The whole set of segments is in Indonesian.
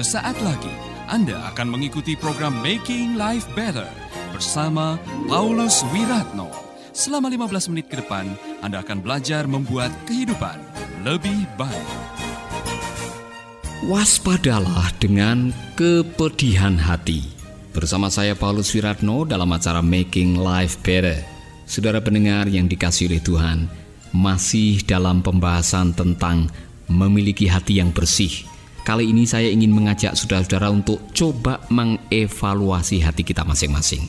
Sesaat lagi Anda akan mengikuti program Making Life Better bersama Paulus Wiratno. Selama 15 menit ke depan, Anda akan belajar membuat kehidupan lebih baik. Waspadalah dengan kepedihan hati. Bersama saya Paulus Wiratno dalam acara Making Life Better. Saudara pendengar yang dikasih oleh Tuhan, masih dalam pembahasan tentang memiliki hati yang bersih Kali ini saya ingin mengajak saudara-saudara untuk coba mengevaluasi hati kita masing-masing.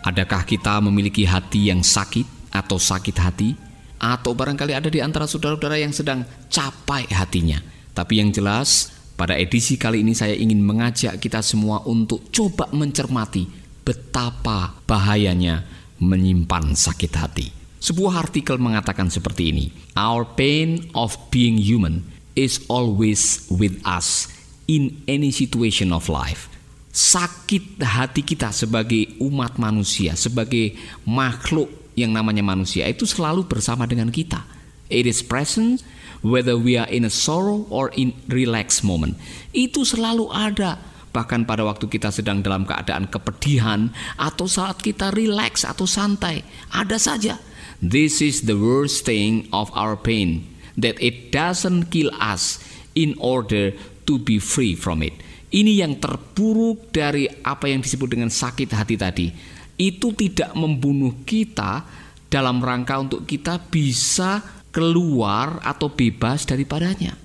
Adakah kita memiliki hati yang sakit atau sakit hati? Atau barangkali ada di antara saudara-saudara yang sedang capai hatinya. Tapi yang jelas, pada edisi kali ini saya ingin mengajak kita semua untuk coba mencermati betapa bahayanya menyimpan sakit hati. Sebuah artikel mengatakan seperti ini: Our pain of being human is always with us in any situation of life. Sakit hati kita sebagai umat manusia, sebagai makhluk yang namanya manusia itu selalu bersama dengan kita. It is present whether we are in a sorrow or in relaxed moment. Itu selalu ada bahkan pada waktu kita sedang dalam keadaan kepedihan atau saat kita relax atau santai, ada saja. This is the worst thing of our pain that it doesn't kill us in order to be free from it. Ini yang terburuk dari apa yang disebut dengan sakit hati tadi. Itu tidak membunuh kita dalam rangka untuk kita bisa keluar atau bebas daripadanya.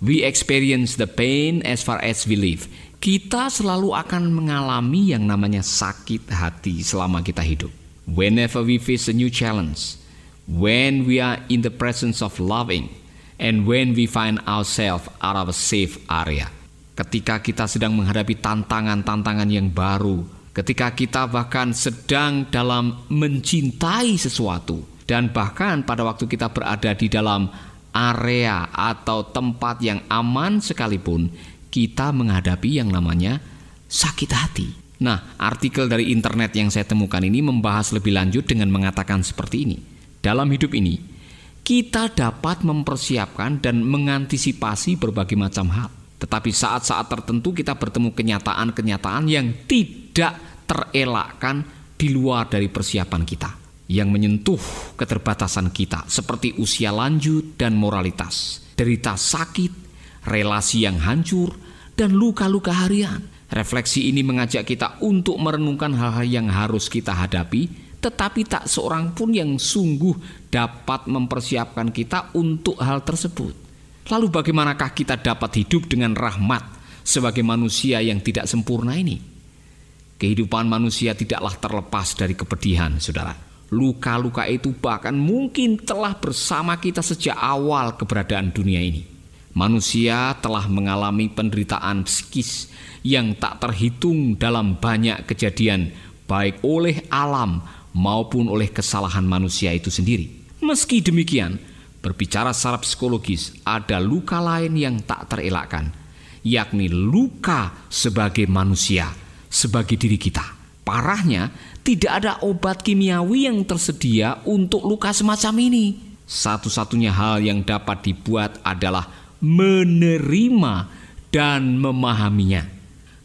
We experience the pain as far as we live. Kita selalu akan mengalami yang namanya sakit hati selama kita hidup. Whenever we face a new challenge, when we are in the presence of loving and when we find ourselves out of a safe area. Ketika kita sedang menghadapi tantangan-tantangan yang baru, ketika kita bahkan sedang dalam mencintai sesuatu, dan bahkan pada waktu kita berada di dalam area atau tempat yang aman sekalipun, kita menghadapi yang namanya sakit hati. Nah, artikel dari internet yang saya temukan ini membahas lebih lanjut dengan mengatakan seperti ini dalam hidup ini, kita dapat mempersiapkan dan mengantisipasi berbagai macam hal. Tetapi saat-saat tertentu kita bertemu kenyataan-kenyataan yang tidak terelakkan di luar dari persiapan kita. Yang menyentuh keterbatasan kita seperti usia lanjut dan moralitas. Derita sakit, relasi yang hancur, dan luka-luka harian. Refleksi ini mengajak kita untuk merenungkan hal-hal yang harus kita hadapi tetapi tak seorang pun yang sungguh dapat mempersiapkan kita untuk hal tersebut. Lalu bagaimanakah kita dapat hidup dengan rahmat sebagai manusia yang tidak sempurna ini? Kehidupan manusia tidaklah terlepas dari kepedihan, saudara. Luka-luka itu bahkan mungkin telah bersama kita sejak awal keberadaan dunia ini. Manusia telah mengalami penderitaan psikis yang tak terhitung dalam banyak kejadian, baik oleh alam maupun oleh kesalahan manusia itu sendiri. Meski demikian, berbicara secara psikologis, ada luka lain yang tak terelakkan, yakni luka sebagai manusia, sebagai diri kita. Parahnya, tidak ada obat kimiawi yang tersedia untuk luka semacam ini. Satu-satunya hal yang dapat dibuat adalah menerima dan memahaminya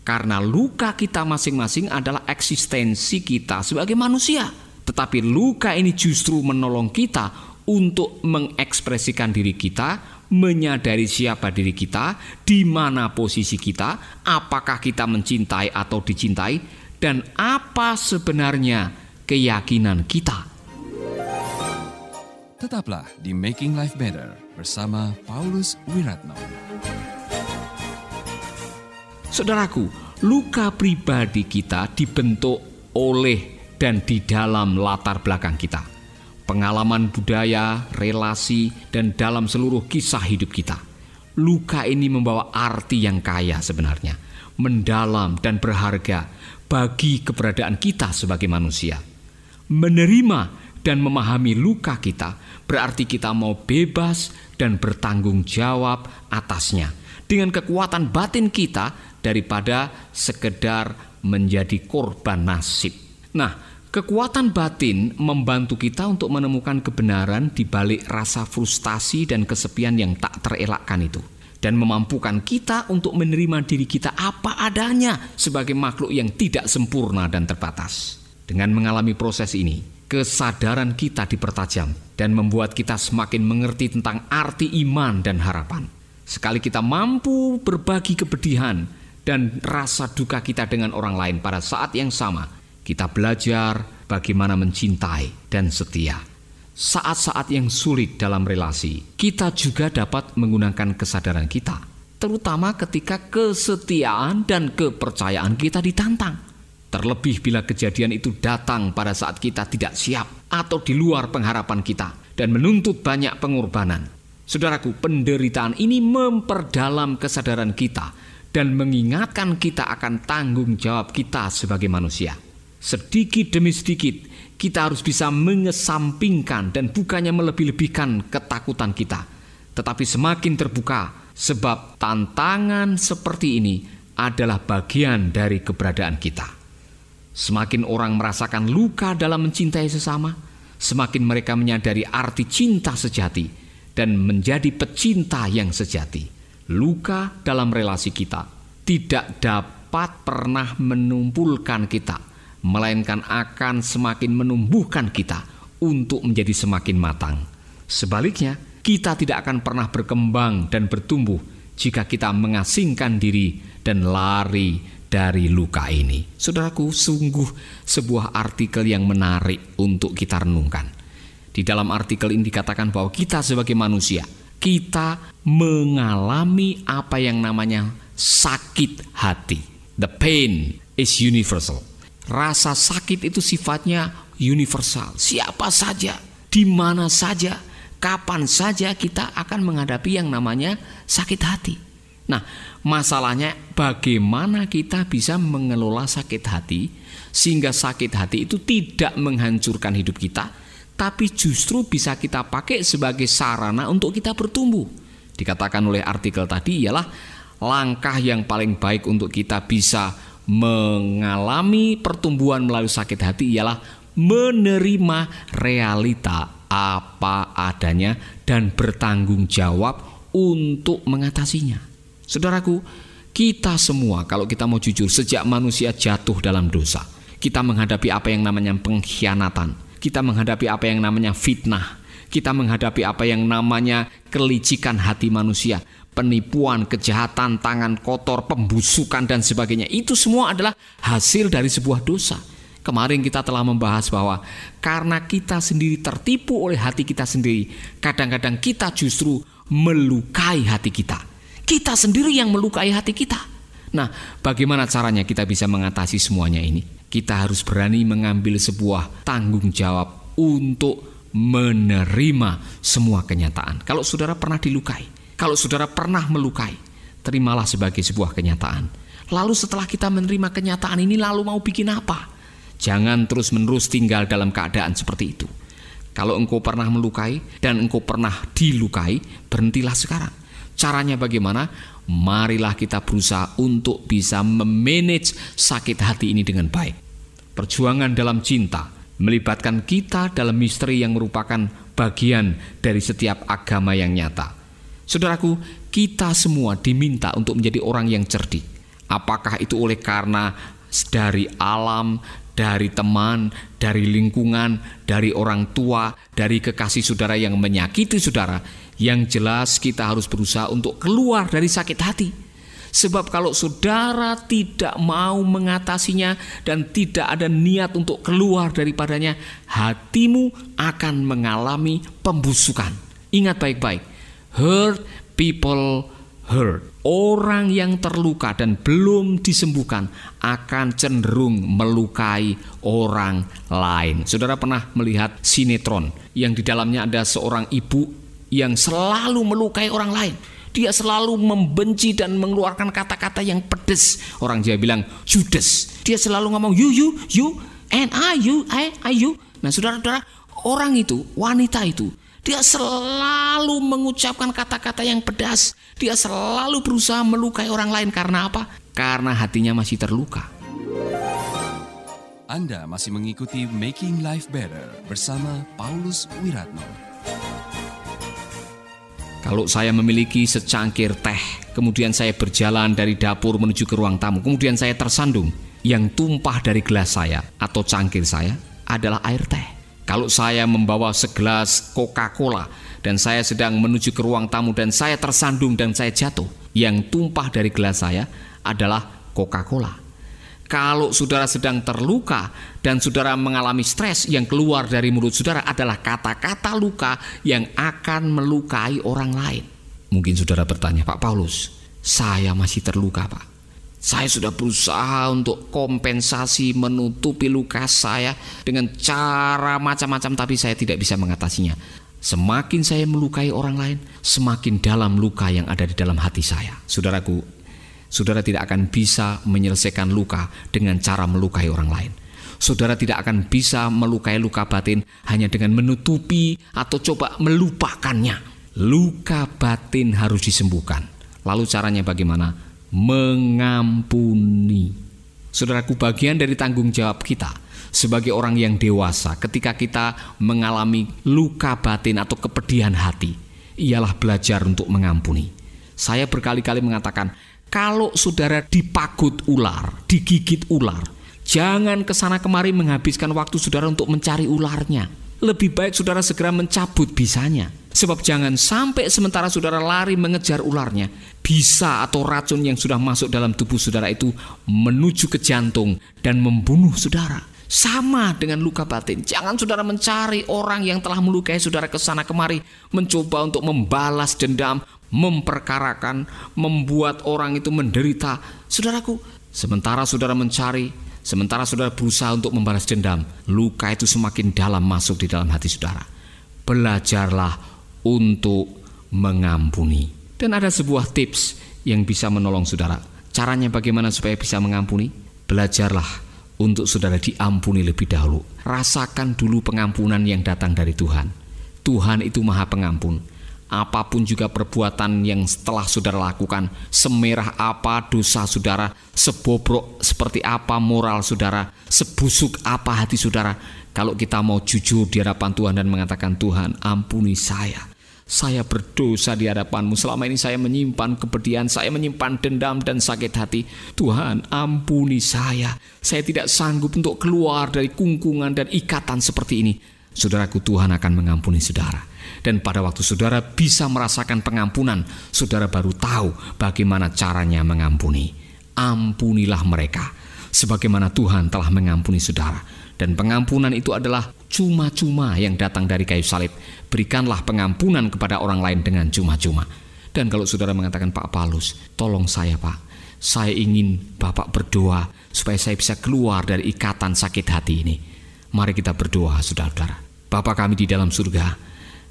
karena luka kita masing-masing adalah eksistensi kita sebagai manusia. Tetapi luka ini justru menolong kita untuk mengekspresikan diri kita, menyadari siapa diri kita, di mana posisi kita, apakah kita mencintai atau dicintai, dan apa sebenarnya keyakinan kita. Tetaplah di Making Life Better bersama Paulus Wiratno. Saudaraku, luka pribadi kita dibentuk oleh dan di dalam latar belakang kita. Pengalaman budaya, relasi, dan dalam seluruh kisah hidup kita. Luka ini membawa arti yang kaya sebenarnya, mendalam dan berharga bagi keberadaan kita sebagai manusia. Menerima dan memahami luka kita berarti kita mau bebas dan bertanggung jawab atasnya. Dengan kekuatan batin kita, daripada sekedar menjadi korban nasib. Nah, kekuatan batin membantu kita untuk menemukan kebenaran di balik rasa frustasi dan kesepian yang tak terelakkan itu. dan memampukan kita untuk menerima diri kita apa adanya sebagai makhluk yang tidak sempurna dan terbatas. Dengan mengalami proses ini, kesadaran kita dipertajam dan membuat kita semakin mengerti tentang arti iman dan harapan. Sekali kita mampu berbagi kepedihan dan rasa duka kita dengan orang lain pada saat yang sama, kita belajar bagaimana mencintai dan setia saat-saat yang sulit dalam relasi, kita juga dapat menggunakan kesadaran kita, terutama ketika kesetiaan dan kepercayaan kita ditantang. Terlebih bila kejadian itu datang pada saat kita tidak siap atau di luar pengharapan kita dan menuntut banyak pengorbanan. Saudaraku, penderitaan ini memperdalam kesadaran kita dan mengingatkan kita akan tanggung jawab kita sebagai manusia. Sedikit demi sedikit, kita harus bisa mengesampingkan dan bukannya melebih-lebihkan ketakutan kita, tetapi semakin terbuka, sebab tantangan seperti ini adalah bagian dari keberadaan kita. Semakin orang merasakan luka dalam mencintai sesama, semakin mereka menyadari arti cinta sejati dan menjadi pecinta yang sejati. Luka dalam relasi kita tidak dapat pernah menumpulkan kita melainkan akan semakin menumbuhkan kita untuk menjadi semakin matang. Sebaliknya, kita tidak akan pernah berkembang dan bertumbuh jika kita mengasingkan diri dan lari dari luka ini. Saudaraku, sungguh sebuah artikel yang menarik untuk kita renungkan. Di dalam artikel ini dikatakan bahwa kita sebagai manusia, kita mengalami apa yang namanya sakit hati. The pain is universal. Rasa sakit itu sifatnya universal. Siapa saja, di mana saja, kapan saja kita akan menghadapi yang namanya sakit hati. Nah, masalahnya bagaimana kita bisa mengelola sakit hati sehingga sakit hati itu tidak menghancurkan hidup kita, tapi justru bisa kita pakai sebagai sarana untuk kita bertumbuh. Dikatakan oleh artikel tadi ialah langkah yang paling baik untuk kita bisa mengalami pertumbuhan melalui sakit hati ialah menerima realita apa adanya dan bertanggung jawab untuk mengatasinya. Saudaraku, kita semua kalau kita mau jujur sejak manusia jatuh dalam dosa, kita menghadapi apa yang namanya pengkhianatan, kita menghadapi apa yang namanya fitnah, kita menghadapi apa yang namanya kelicikan hati manusia, penipuan, kejahatan, tangan kotor, pembusukan dan sebagainya. Itu semua adalah hasil dari sebuah dosa. Kemarin kita telah membahas bahwa karena kita sendiri tertipu oleh hati kita sendiri, kadang-kadang kita justru melukai hati kita. Kita sendiri yang melukai hati kita. Nah, bagaimana caranya kita bisa mengatasi semuanya ini? Kita harus berani mengambil sebuah tanggung jawab untuk menerima semua kenyataan. Kalau saudara pernah dilukai, kalau saudara pernah melukai, terimalah sebagai sebuah kenyataan. Lalu setelah kita menerima kenyataan ini lalu mau bikin apa? Jangan terus-menerus tinggal dalam keadaan seperti itu. Kalau engkau pernah melukai dan engkau pernah dilukai, berhentilah sekarang. Caranya bagaimana? Marilah kita berusaha untuk bisa memanage sakit hati ini dengan baik. Perjuangan dalam cinta melibatkan kita dalam misteri yang merupakan bagian dari setiap agama yang nyata. Saudaraku, kita semua diminta untuk menjadi orang yang cerdik. Apakah itu oleh karena dari alam, dari teman, dari lingkungan, dari orang tua, dari kekasih saudara yang menyakiti saudara, yang jelas kita harus berusaha untuk keluar dari sakit hati. Sebab kalau saudara tidak mau mengatasinya dan tidak ada niat untuk keluar daripadanya, hatimu akan mengalami pembusukan. Ingat baik-baik, hurt people hurt. Orang yang terluka dan belum disembuhkan akan cenderung melukai orang lain. Saudara pernah melihat sinetron yang di dalamnya ada seorang ibu yang selalu melukai orang lain. Dia selalu membenci dan mengeluarkan kata-kata yang pedes. Orang Jawa bilang judes. Dia selalu ngomong you you you and I you I I you. Nah, saudara-saudara, orang itu, wanita itu dia selalu mengucapkan kata-kata yang pedas. Dia selalu berusaha melukai orang lain karena apa? Karena hatinya masih terluka. Anda masih mengikuti Making Life Better bersama Paulus Wiratno. Kalau saya memiliki secangkir teh, kemudian saya berjalan dari dapur menuju ke ruang tamu, kemudian saya tersandung, yang tumpah dari gelas saya atau cangkir saya adalah air teh. Kalau saya membawa segelas Coca-Cola dan saya sedang menuju ke ruang tamu dan saya tersandung dan saya jatuh, yang tumpah dari gelas saya adalah Coca-Cola. Kalau saudara sedang terluka dan saudara mengalami stres, yang keluar dari mulut saudara adalah kata-kata luka yang akan melukai orang lain. Mungkin saudara bertanya, Pak Paulus, saya masih terluka, Pak. Saya sudah berusaha untuk kompensasi menutupi luka saya dengan cara macam-macam, tapi saya tidak bisa mengatasinya. Semakin saya melukai orang lain, semakin dalam luka yang ada di dalam hati saya. Saudaraku, saudara tidak akan bisa menyelesaikan luka dengan cara melukai orang lain. Saudara tidak akan bisa melukai luka batin hanya dengan menutupi atau coba melupakannya. Luka batin harus disembuhkan. Lalu caranya bagaimana? Mengampuni. Saudaraku, bagian dari tanggung jawab kita sebagai orang yang dewasa ketika kita mengalami luka batin atau kepedihan hati ialah belajar untuk mengampuni. Saya berkali-kali mengatakan, kalau saudara dipagut ular, digigit ular, jangan ke sana kemari menghabiskan waktu saudara untuk mencari ularnya. Lebih baik saudara segera mencabut bisanya. Sebab jangan sampai sementara saudara lari mengejar ularnya, bisa atau racun yang sudah masuk dalam tubuh saudara itu menuju ke jantung dan membunuh saudara. Sama dengan luka batin. Jangan saudara mencari orang yang telah melukai saudara ke sana kemari, mencoba untuk membalas dendam, memperkarakan, membuat orang itu menderita. Saudaraku, sementara saudara mencari, sementara saudara berusaha untuk membalas dendam, luka itu semakin dalam masuk di dalam hati saudara. Belajarlah untuk mengampuni. Dan ada sebuah tips yang bisa menolong saudara. Caranya bagaimana supaya bisa mengampuni? Belajarlah untuk saudara diampuni lebih dahulu. Rasakan dulu pengampunan yang datang dari Tuhan. Tuhan itu Maha Pengampun apa pun juga perbuatan yang setelah saudara lakukan, semerah apa dosa saudara, sebobrok seperti apa moral saudara, sebusuk apa hati saudara, kalau kita mau jujur di hadapan Tuhan dan mengatakan Tuhan ampuni saya. Saya berdosa di hadapanmu. Selama ini saya menyimpan kepedihan, saya menyimpan dendam dan sakit hati. Tuhan, ampuni saya. Saya tidak sanggup untuk keluar dari kungkungan dan ikatan seperti ini. Saudaraku, Tuhan akan mengampuni saudara. Dan pada waktu saudara bisa merasakan pengampunan, saudara baru tahu bagaimana caranya mengampuni. Ampunilah mereka, sebagaimana Tuhan telah mengampuni saudara. Dan pengampunan itu adalah cuma-cuma yang datang dari kayu salib. Berikanlah pengampunan kepada orang lain dengan cuma-cuma. Dan kalau saudara mengatakan, Pak Paulus, tolong saya Pak, saya ingin Bapak berdoa supaya saya bisa keluar dari ikatan sakit hati ini. Mari kita berdoa, saudara-saudara. Bapak kami di dalam surga,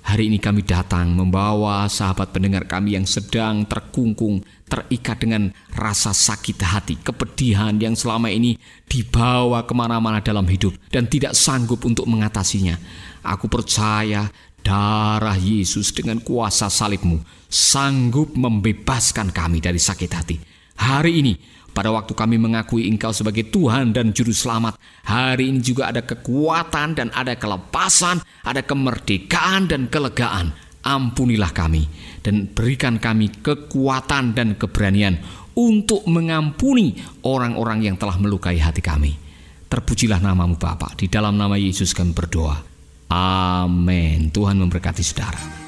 Hari ini kami datang membawa sahabat pendengar kami yang sedang terkungkung, terikat dengan rasa sakit hati, kepedihan yang selama ini dibawa ke mana-mana dalam hidup dan tidak sanggup untuk mengatasinya. Aku percaya darah Yesus dengan kuasa salibmu sanggup membebaskan kami dari sakit hati. Hari ini pada waktu kami mengakui Engkau sebagai Tuhan dan Juru Selamat, hari ini juga ada kekuatan dan ada kelepasan, ada kemerdekaan dan kelegaan. Ampunilah kami dan berikan kami kekuatan dan keberanian untuk mengampuni orang-orang yang telah melukai hati kami. Terpujilah namamu Bapa. Di dalam nama Yesus kami berdoa. Amin. Tuhan memberkati saudara.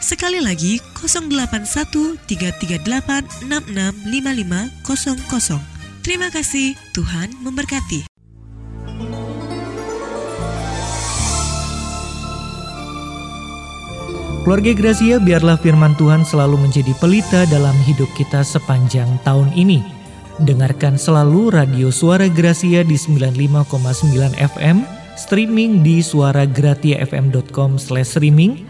Sekali lagi 081 338 665500. Terima kasih, Tuhan memberkati. Keluarga Gracia, biarlah firman Tuhan selalu menjadi pelita dalam hidup kita sepanjang tahun ini. Dengarkan selalu radio Suara Gracia di 95,9 FM, streaming di suaragratiafm.com/streaming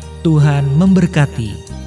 Tuhan memberkati.